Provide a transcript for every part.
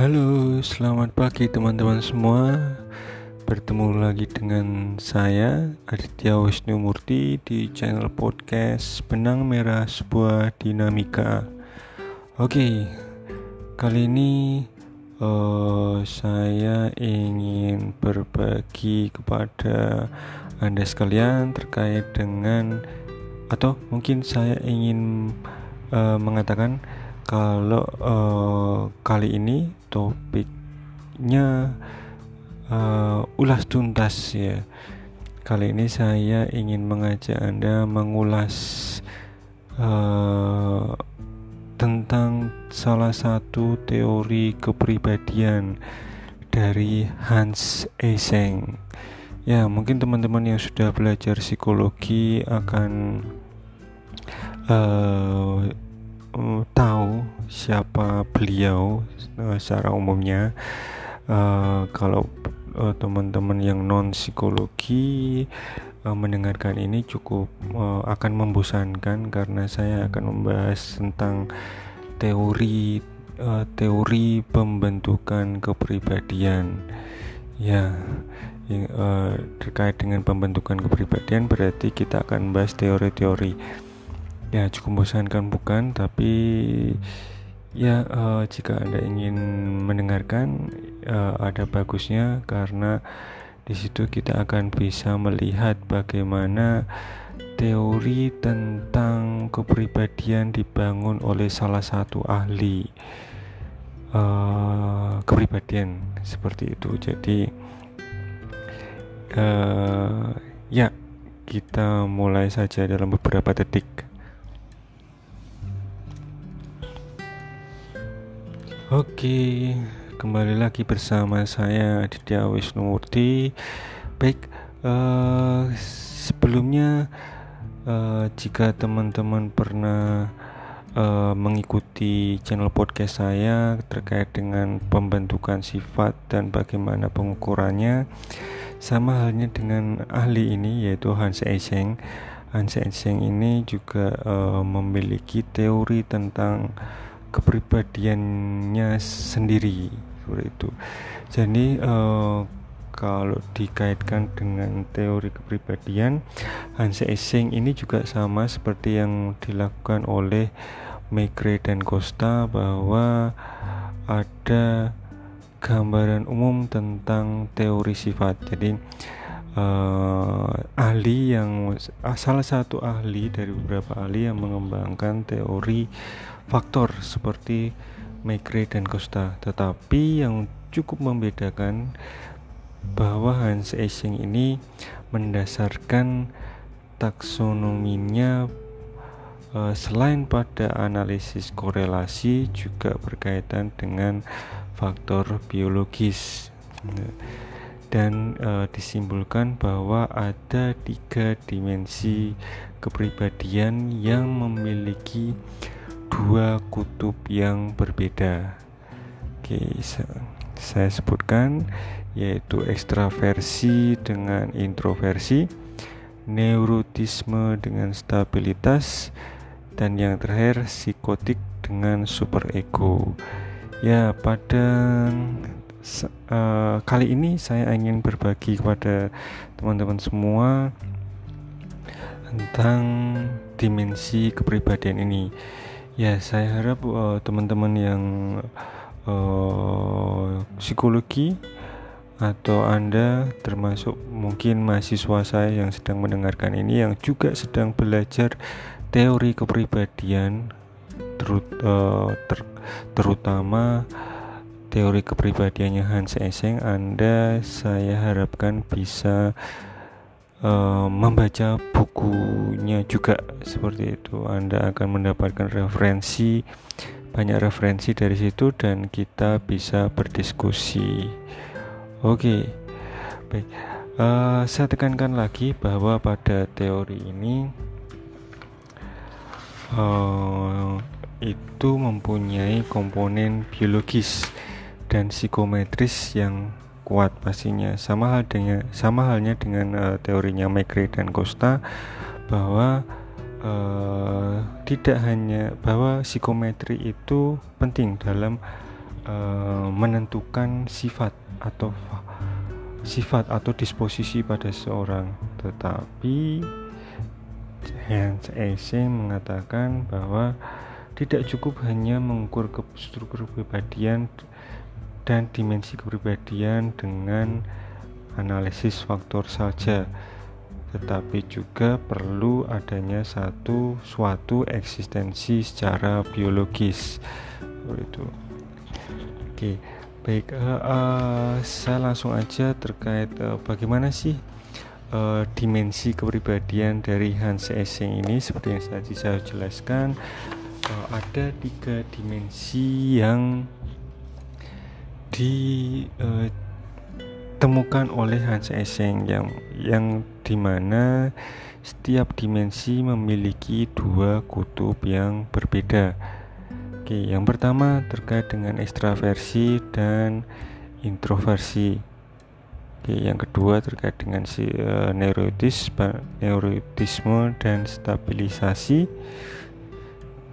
Halo, selamat pagi teman-teman semua. Bertemu lagi dengan saya Aditya Wisnu Murti di channel podcast Benang Merah Sebuah Dinamika. Oke, kali ini uh, saya ingin berbagi kepada Anda sekalian terkait dengan atau mungkin saya ingin uh, mengatakan kalau uh, kali ini topiknya uh, ulas tuntas ya. Kali ini saya ingin mengajak Anda mengulas uh, tentang salah satu teori kepribadian dari Hans Eysenck. Ya, mungkin teman-teman yang sudah belajar psikologi akan uh, tahu siapa beliau uh, secara umumnya. Uh, kalau uh, teman-teman yang non psikologi uh, mendengarkan ini cukup uh, akan membosankan karena saya akan membahas tentang teori uh, teori pembentukan kepribadian. Ya uh, terkait dengan pembentukan kepribadian berarti kita akan bahas teori-teori ya cukup membosankan bukan? Tapi ya uh, jika anda ingin mendengarkan uh, ada bagusnya karena di situ kita akan bisa melihat bagaimana teori tentang kepribadian dibangun oleh salah satu ahli uh, kepribadian seperti itu. Jadi uh, ya kita mulai saja dalam beberapa detik Oke, kembali lagi bersama saya Aditya Wisnumurti. Baik, uh, sebelumnya uh, jika teman-teman pernah uh, mengikuti channel podcast saya terkait dengan pembentukan sifat dan bagaimana pengukurannya, sama halnya dengan ahli ini yaitu Hans Eysenck. Hans Eysenck ini juga uh, memiliki teori tentang kepribadiannya sendiri seperti itu. Jadi uh, kalau dikaitkan dengan teori kepribadian Hans Eysenck ini juga sama seperti yang dilakukan oleh Megre dan Costa bahwa ada gambaran umum tentang teori sifat. Jadi uh, ahli yang salah satu ahli dari beberapa ahli yang mengembangkan teori faktor seperti Megre dan Costa tetapi yang cukup membedakan bahwa Hans Eysenck ini mendasarkan taksonominya uh, selain pada analisis korelasi juga berkaitan dengan faktor biologis. Dan uh, disimpulkan bahwa ada tiga dimensi kepribadian yang memiliki dua kutub yang berbeda. Oke, saya sebutkan yaitu ekstraversi dengan introversi, neurotisme dengan stabilitas, dan yang terakhir psikotik dengan superego. Ya, pada uh, kali ini saya ingin berbagi kepada teman-teman semua tentang dimensi kepribadian ini. Ya, saya harap uh, teman-teman yang uh, psikologi atau Anda termasuk mungkin mahasiswa saya yang sedang mendengarkan ini yang juga sedang belajar teori kepribadian terut, uh, ter, terutama teori kepribadiannya Hans Eysenck Anda saya harapkan bisa uh, membaca bukunya juga seperti itu Anda akan mendapatkan referensi banyak referensi dari situ dan kita bisa berdiskusi oke okay. baik uh, saya tekankan lagi bahwa pada teori ini uh, itu mempunyai komponen biologis dan psikometris yang kuat pastinya. Sama hal sama halnya dengan uh, teorinya Megre dan Costa bahwa uh, tidak hanya bahwa psikometri itu penting dalam uh, menentukan sifat atau sifat atau disposisi pada seorang. Tetapi Hans Eysenck mengatakan bahwa tidak cukup hanya mengukur struktur kepribadian dan dimensi kepribadian dengan analisis faktor saja. Tetapi juga perlu adanya satu suatu eksistensi secara biologis. Itu. Oke baik uh, uh, saya langsung aja terkait uh, bagaimana sih uh, dimensi kepribadian dari Hans Eysenck ini? Seperti yang tadi saya jelaskan uh, ada tiga dimensi yang ditemukan oleh Hans Eysenck yang yang di mana setiap dimensi memiliki dua kutub yang berbeda. Oke, yang pertama terkait dengan ekstraversi dan introversi. Oke, yang kedua terkait dengan si uh, neurotis, neurotisme dan stabilisasi.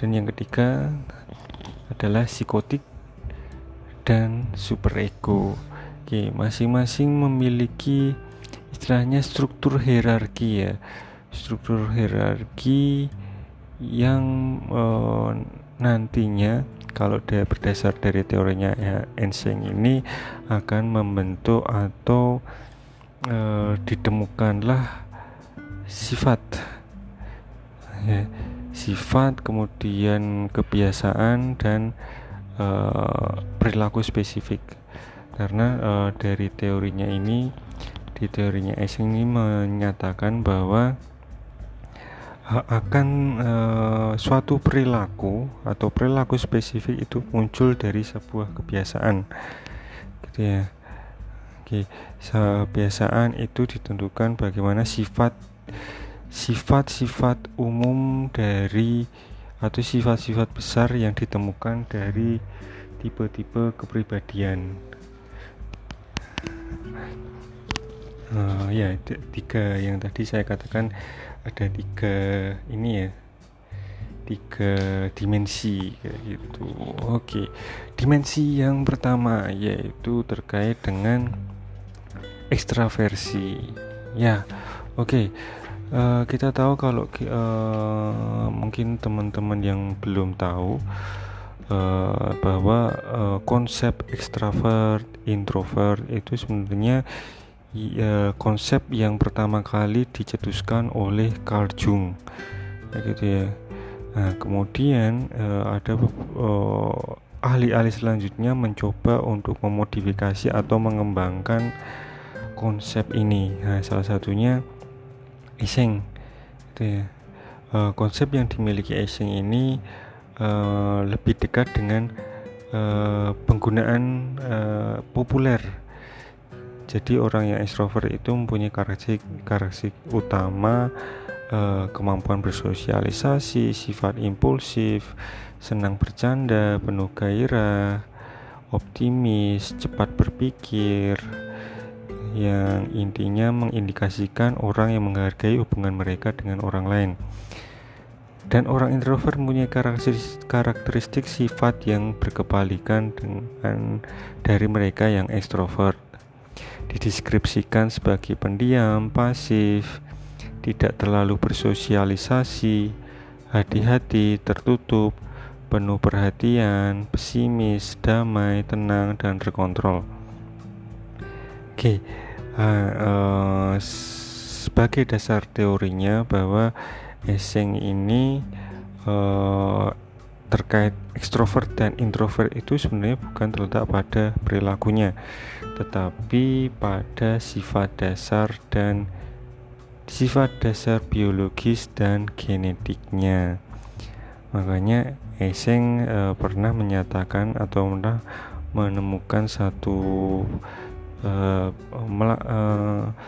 Dan yang ketiga adalah psikotik dan superego. Oke, masing-masing memiliki istilahnya struktur hierarki ya struktur hierarki yang uh, nantinya kalau dia berdasar dari teorinya ya, Enseng ini akan membentuk atau uh, ditemukanlah sifat ya, sifat kemudian kebiasaan dan uh, perilaku spesifik. Karena uh, dari teorinya ini di teorinya Ising ini menyatakan bahwa akan uh, suatu perilaku atau perilaku spesifik itu muncul dari sebuah kebiasaan. Gitu ya. Oke kebiasaan itu ditentukan bagaimana sifat sifat-sifat umum dari atau sifat-sifat besar yang ditemukan dari tipe-tipe kepribadian. Uh, ya tiga yang tadi saya katakan ada tiga ini ya. Tiga dimensi kayak gitu. Oke dimensi yang pertama yaitu terkait dengan ekstraversi. Ya oke uh, kita tahu kalau uh, mungkin teman-teman yang belum tahu uh, bahwa uh, konsep ekstrovert introvert itu sebenarnya ya, konsep yang pertama kali dicetuskan oleh Carl Jung. Ya gitu ya. Nah kemudian uh, ada uh, ahli-ahli selanjutnya mencoba untuk memodifikasi atau mengembangkan konsep ini. Nah salah satunya Iseng gitu ya. Uh, konsep yang dimiliki Iseng ini uh, lebih dekat dengan uh, penggunaan uh, populer. Jadi orang yang extrovert itu mempunyai karakteristik karakteristik utama eh, kemampuan bersosialisasi, sifat impulsif, senang bercanda, penuh gairah, optimis, cepat berpikir, yang intinya mengindikasikan orang yang menghargai hubungan mereka dengan orang lain. Dan orang introvert karakteristik, karakteristik sifat yang berkebalikan dengan dari mereka yang ekstrovert dideskripsikan sebagai pendiam, pasif, tidak terlalu bersosialisasi, hati-hati, tertutup, penuh perhatian, pesimis, damai, tenang, dan terkontrol. Oke, uh, uh, sebagai dasar teorinya bahwa Eseng ini uh, terkait ekstrovert dan introvert itu sebenarnya bukan terletak pada perilakunya tetapi pada sifat dasar dan sifat dasar biologis dan genetiknya. Makanya Eseng e, pernah menyatakan atau pernah menemukan satu e, e,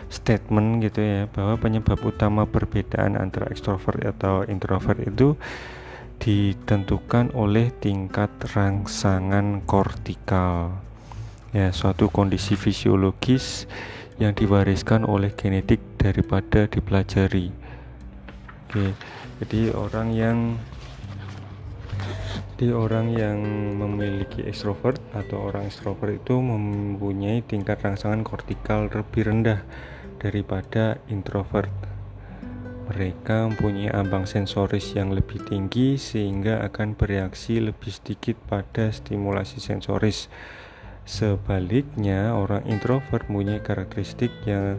statement gitu ya bahwa penyebab utama perbedaan antara ekstrovert atau introvert itu ditentukan oleh tingkat rangsangan kortikal. Ya suatu kondisi fisiologis yang diwariskan oleh genetik daripada dipelajari. Oke jadi orang yang Jadi orang yang memiliki ekstrovert atau orang ekstrovert itu mempunyai tingkat rangsangan kortikal lebih rendah daripada introvert. Mereka mempunyai ambang sensoris yang lebih tinggi sehingga akan bereaksi lebih sedikit pada stimulasi sensoris. Sebaliknya, orang introvert mempunyai karakteristik yang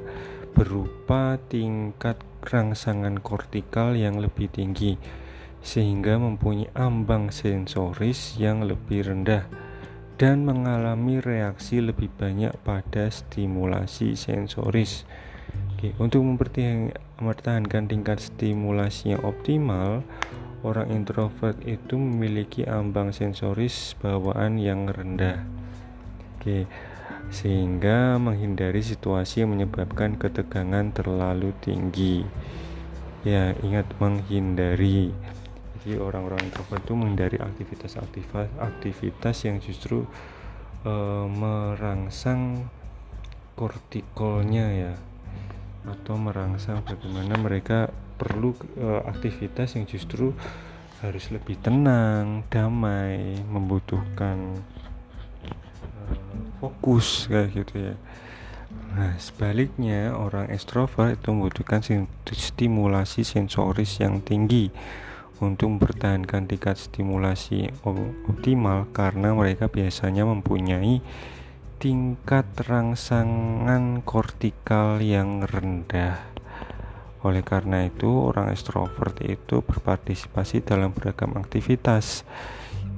berupa tingkat rangsangan kortikal yang lebih tinggi sehingga mempunyai ambang sensoris yang lebih rendah dan mengalami reaksi lebih banyak pada stimulasi sensoris. Oke, untuk mempertahankan tingkat stimulasi yang optimal, orang introvert itu memiliki ambang sensoris bawaan yang rendah. Oke, sehingga menghindari situasi yang menyebabkan ketegangan terlalu tinggi. Ya, ingat menghindari. Jadi orang-orang introvert itu menghindari aktivitas-aktivitas yang justru uh, merangsang kortikolnya ya atau merangsang bagaimana mereka perlu uh, aktivitas yang justru harus lebih tenang, damai, membutuhkan uh, fokus kayak gitu ya. Nah, sebaliknya orang ekstrovert itu membutuhkan stimulasi sensoris yang tinggi untuk mempertahankan tingkat stimulasi optimal karena mereka biasanya mempunyai tingkat rangsangan kortikal yang rendah. Oleh karena itu, orang ekstrovert itu berpartisipasi dalam beragam aktivitas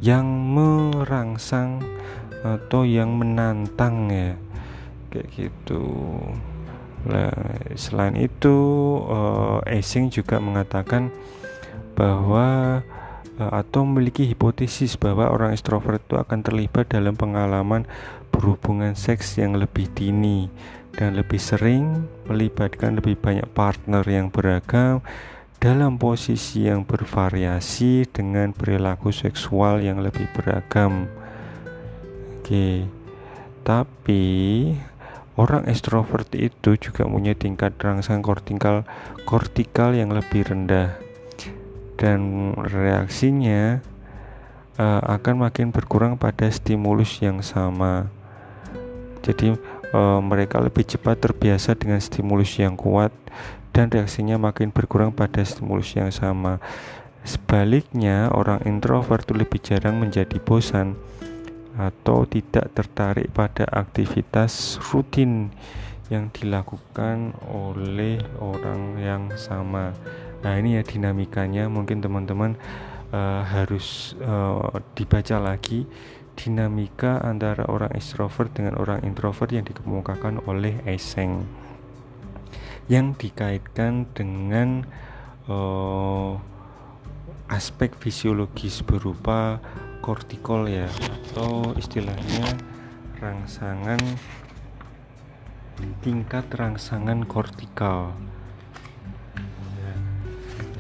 yang merangsang atau yang menantang ya. Kayak gitu. Nah, selain itu, uh, Esing juga mengatakan bahwa uh, atau memiliki hipotesis bahwa orang ekstrovert itu akan terlibat dalam pengalaman berhubungan seks yang lebih dini dan lebih sering melibatkan lebih banyak partner yang beragam dalam posisi yang bervariasi dengan perilaku seksual yang lebih beragam. Oke. Tapi orang ekstrovert itu juga punya tingkat rangsang kortikal kortikal yang lebih rendah dan reaksinya uh, akan makin berkurang pada stimulus yang sama jadi e, mereka lebih cepat terbiasa dengan stimulus yang kuat dan reaksinya makin berkurang pada stimulus yang sama sebaliknya orang introvert lebih jarang menjadi bosan atau tidak tertarik pada aktivitas rutin yang dilakukan oleh orang yang sama. Nah, ini ya dinamikanya. Mungkin teman-teman uh, harus uh, dibaca lagi dinamika antara orang extrovert dengan orang introvert yang dikemukakan oleh Eseng yang dikaitkan dengan uh, aspek fisiologis berupa kortikol ya atau istilahnya rangsangan tingkat rangsangan kortikal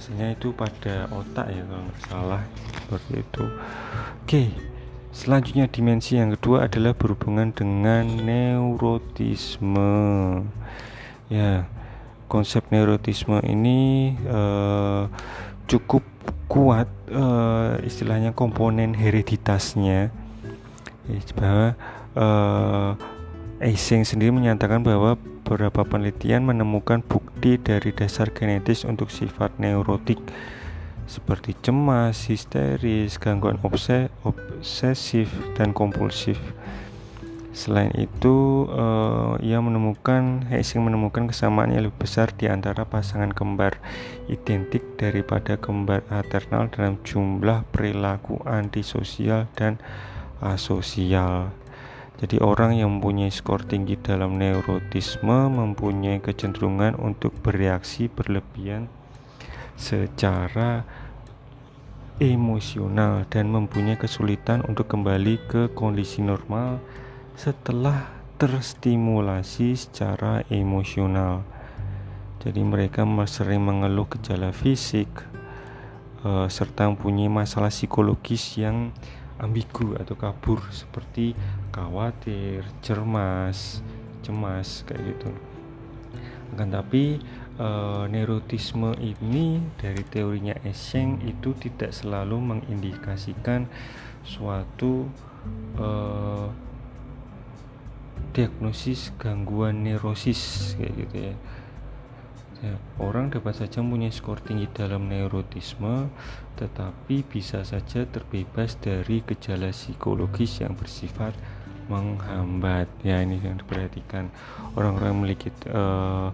biasanya itu pada otak ya kalau nggak salah seperti itu oke. Selanjutnya dimensi yang kedua adalah berhubungan dengan neurotisme. Ya, konsep neurotisme ini uh, cukup kuat uh, istilahnya komponen hereditasnya. Bahwa uh, Eising sendiri menyatakan bahwa beberapa penelitian menemukan bukti dari dasar genetis untuk sifat neurotik seperti cemas, histeris, gangguan obsesif dan kompulsif. Selain itu, uh, ia menemukan Hessing menemukan kesamaan yang lebih besar di antara pasangan kembar identik daripada kembar aternal dalam jumlah perilaku antisosial dan asosial. Jadi orang yang mempunyai skor tinggi dalam neurotisme mempunyai kecenderungan untuk bereaksi berlebihan secara emosional dan mempunyai kesulitan untuk kembali ke kondisi normal setelah terstimulasi secara emosional. Jadi mereka sering mengeluh gejala fisik uh, serta mempunyai masalah psikologis yang ambigu atau kabur seperti khawatir, cemas, cemas kayak gitu. Akan tapi uh, neurotisme ini dari teorinya Eseng itu tidak selalu mengindikasikan suatu uh, diagnosis gangguan neurosis kayak gitu ya Ya, orang dapat saja punya skor tinggi dalam neurotisme, tetapi bisa saja terbebas dari gejala psikologis yang bersifat menghambat. Ya, ini yang diperhatikan. Orang-orang memiliki uh,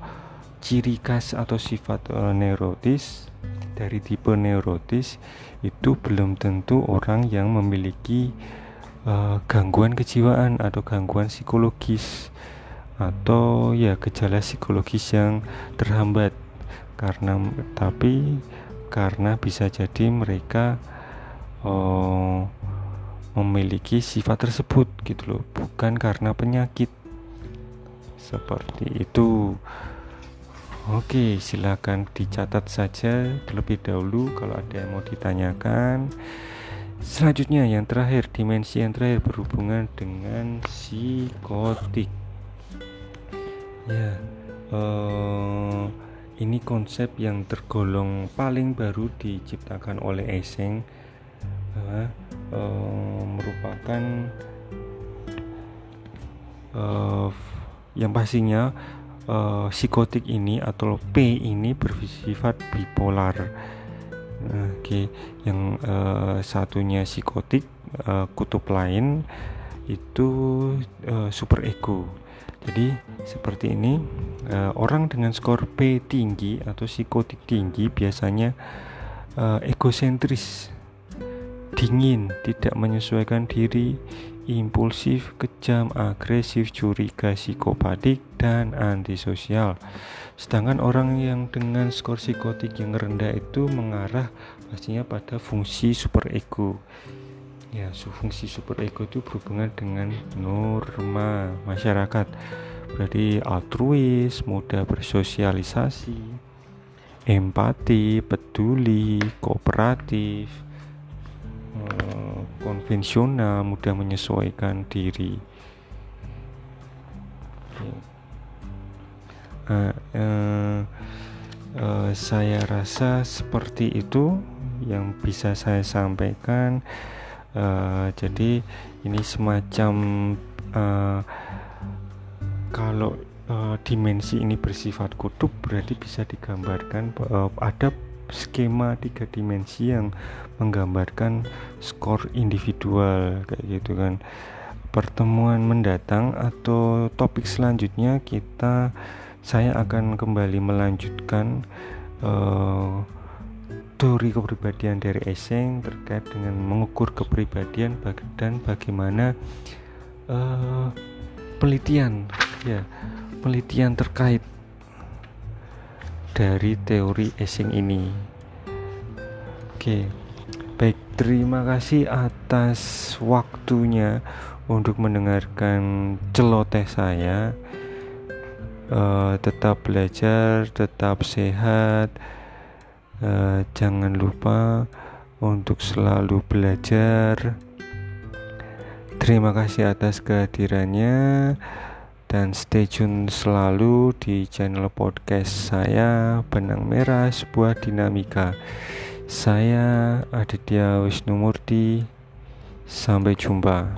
ciri khas atau sifat uh, neurotis dari tipe neurotis itu belum tentu orang yang memiliki uh, gangguan kejiwaan atau gangguan psikologis atau ya gejala psikologis yang terhambat. Karena tapi karena bisa jadi mereka oh, memiliki sifat tersebut gitu loh. Bukan karena penyakit. Seperti itu. Oke, silakan dicatat saja terlebih dahulu kalau ada yang mau ditanyakan. Selanjutnya yang terakhir, dimensi yang terakhir berhubungan dengan psikotik ya uh, ini konsep yang tergolong paling baru diciptakan oleh Eseng uh, uh, merupakan uh, yang pastinya uh, psikotik ini atau P ini bersifat bipolar oke okay. yang uh, satunya psikotik uh, kutub lain itu uh, super ego jadi seperti ini uh, orang dengan skor P tinggi atau psikotik tinggi biasanya uh, egosentris dingin tidak menyesuaikan diri impulsif kejam agresif curiga psikopatik dan antisosial. Sedangkan orang yang dengan skor psikotik yang rendah itu mengarah pastinya pada fungsi super ego. Ya fungsi super ego itu berhubungan dengan norma masyarakat berarti altruis mudah bersosialisasi empati peduli kooperatif eh, konvensional mudah menyesuaikan diri. Uh, uh, uh, saya rasa seperti itu yang bisa saya sampaikan. Uh, jadi ini semacam uh, kalau uh, dimensi ini bersifat kutub berarti bisa digambarkan uh, ada skema tiga dimensi yang menggambarkan skor individual kayak gitu kan. Pertemuan mendatang atau topik selanjutnya kita saya akan kembali melanjutkan uh, teori kepribadian dari Eseng terkait dengan mengukur kepribadian dan bagaimana uh, penelitian ya penelitian terkait dari teori Eseng ini. Oke, baik terima kasih atas waktunya untuk mendengarkan celoteh saya. Uh, tetap belajar, tetap sehat uh, jangan lupa untuk selalu belajar. Terima kasih atas kehadirannya dan stay tune selalu di channel podcast saya Benang Merah sebuah dinamika. Saya Aditya Wisnumurti. Sampai jumpa.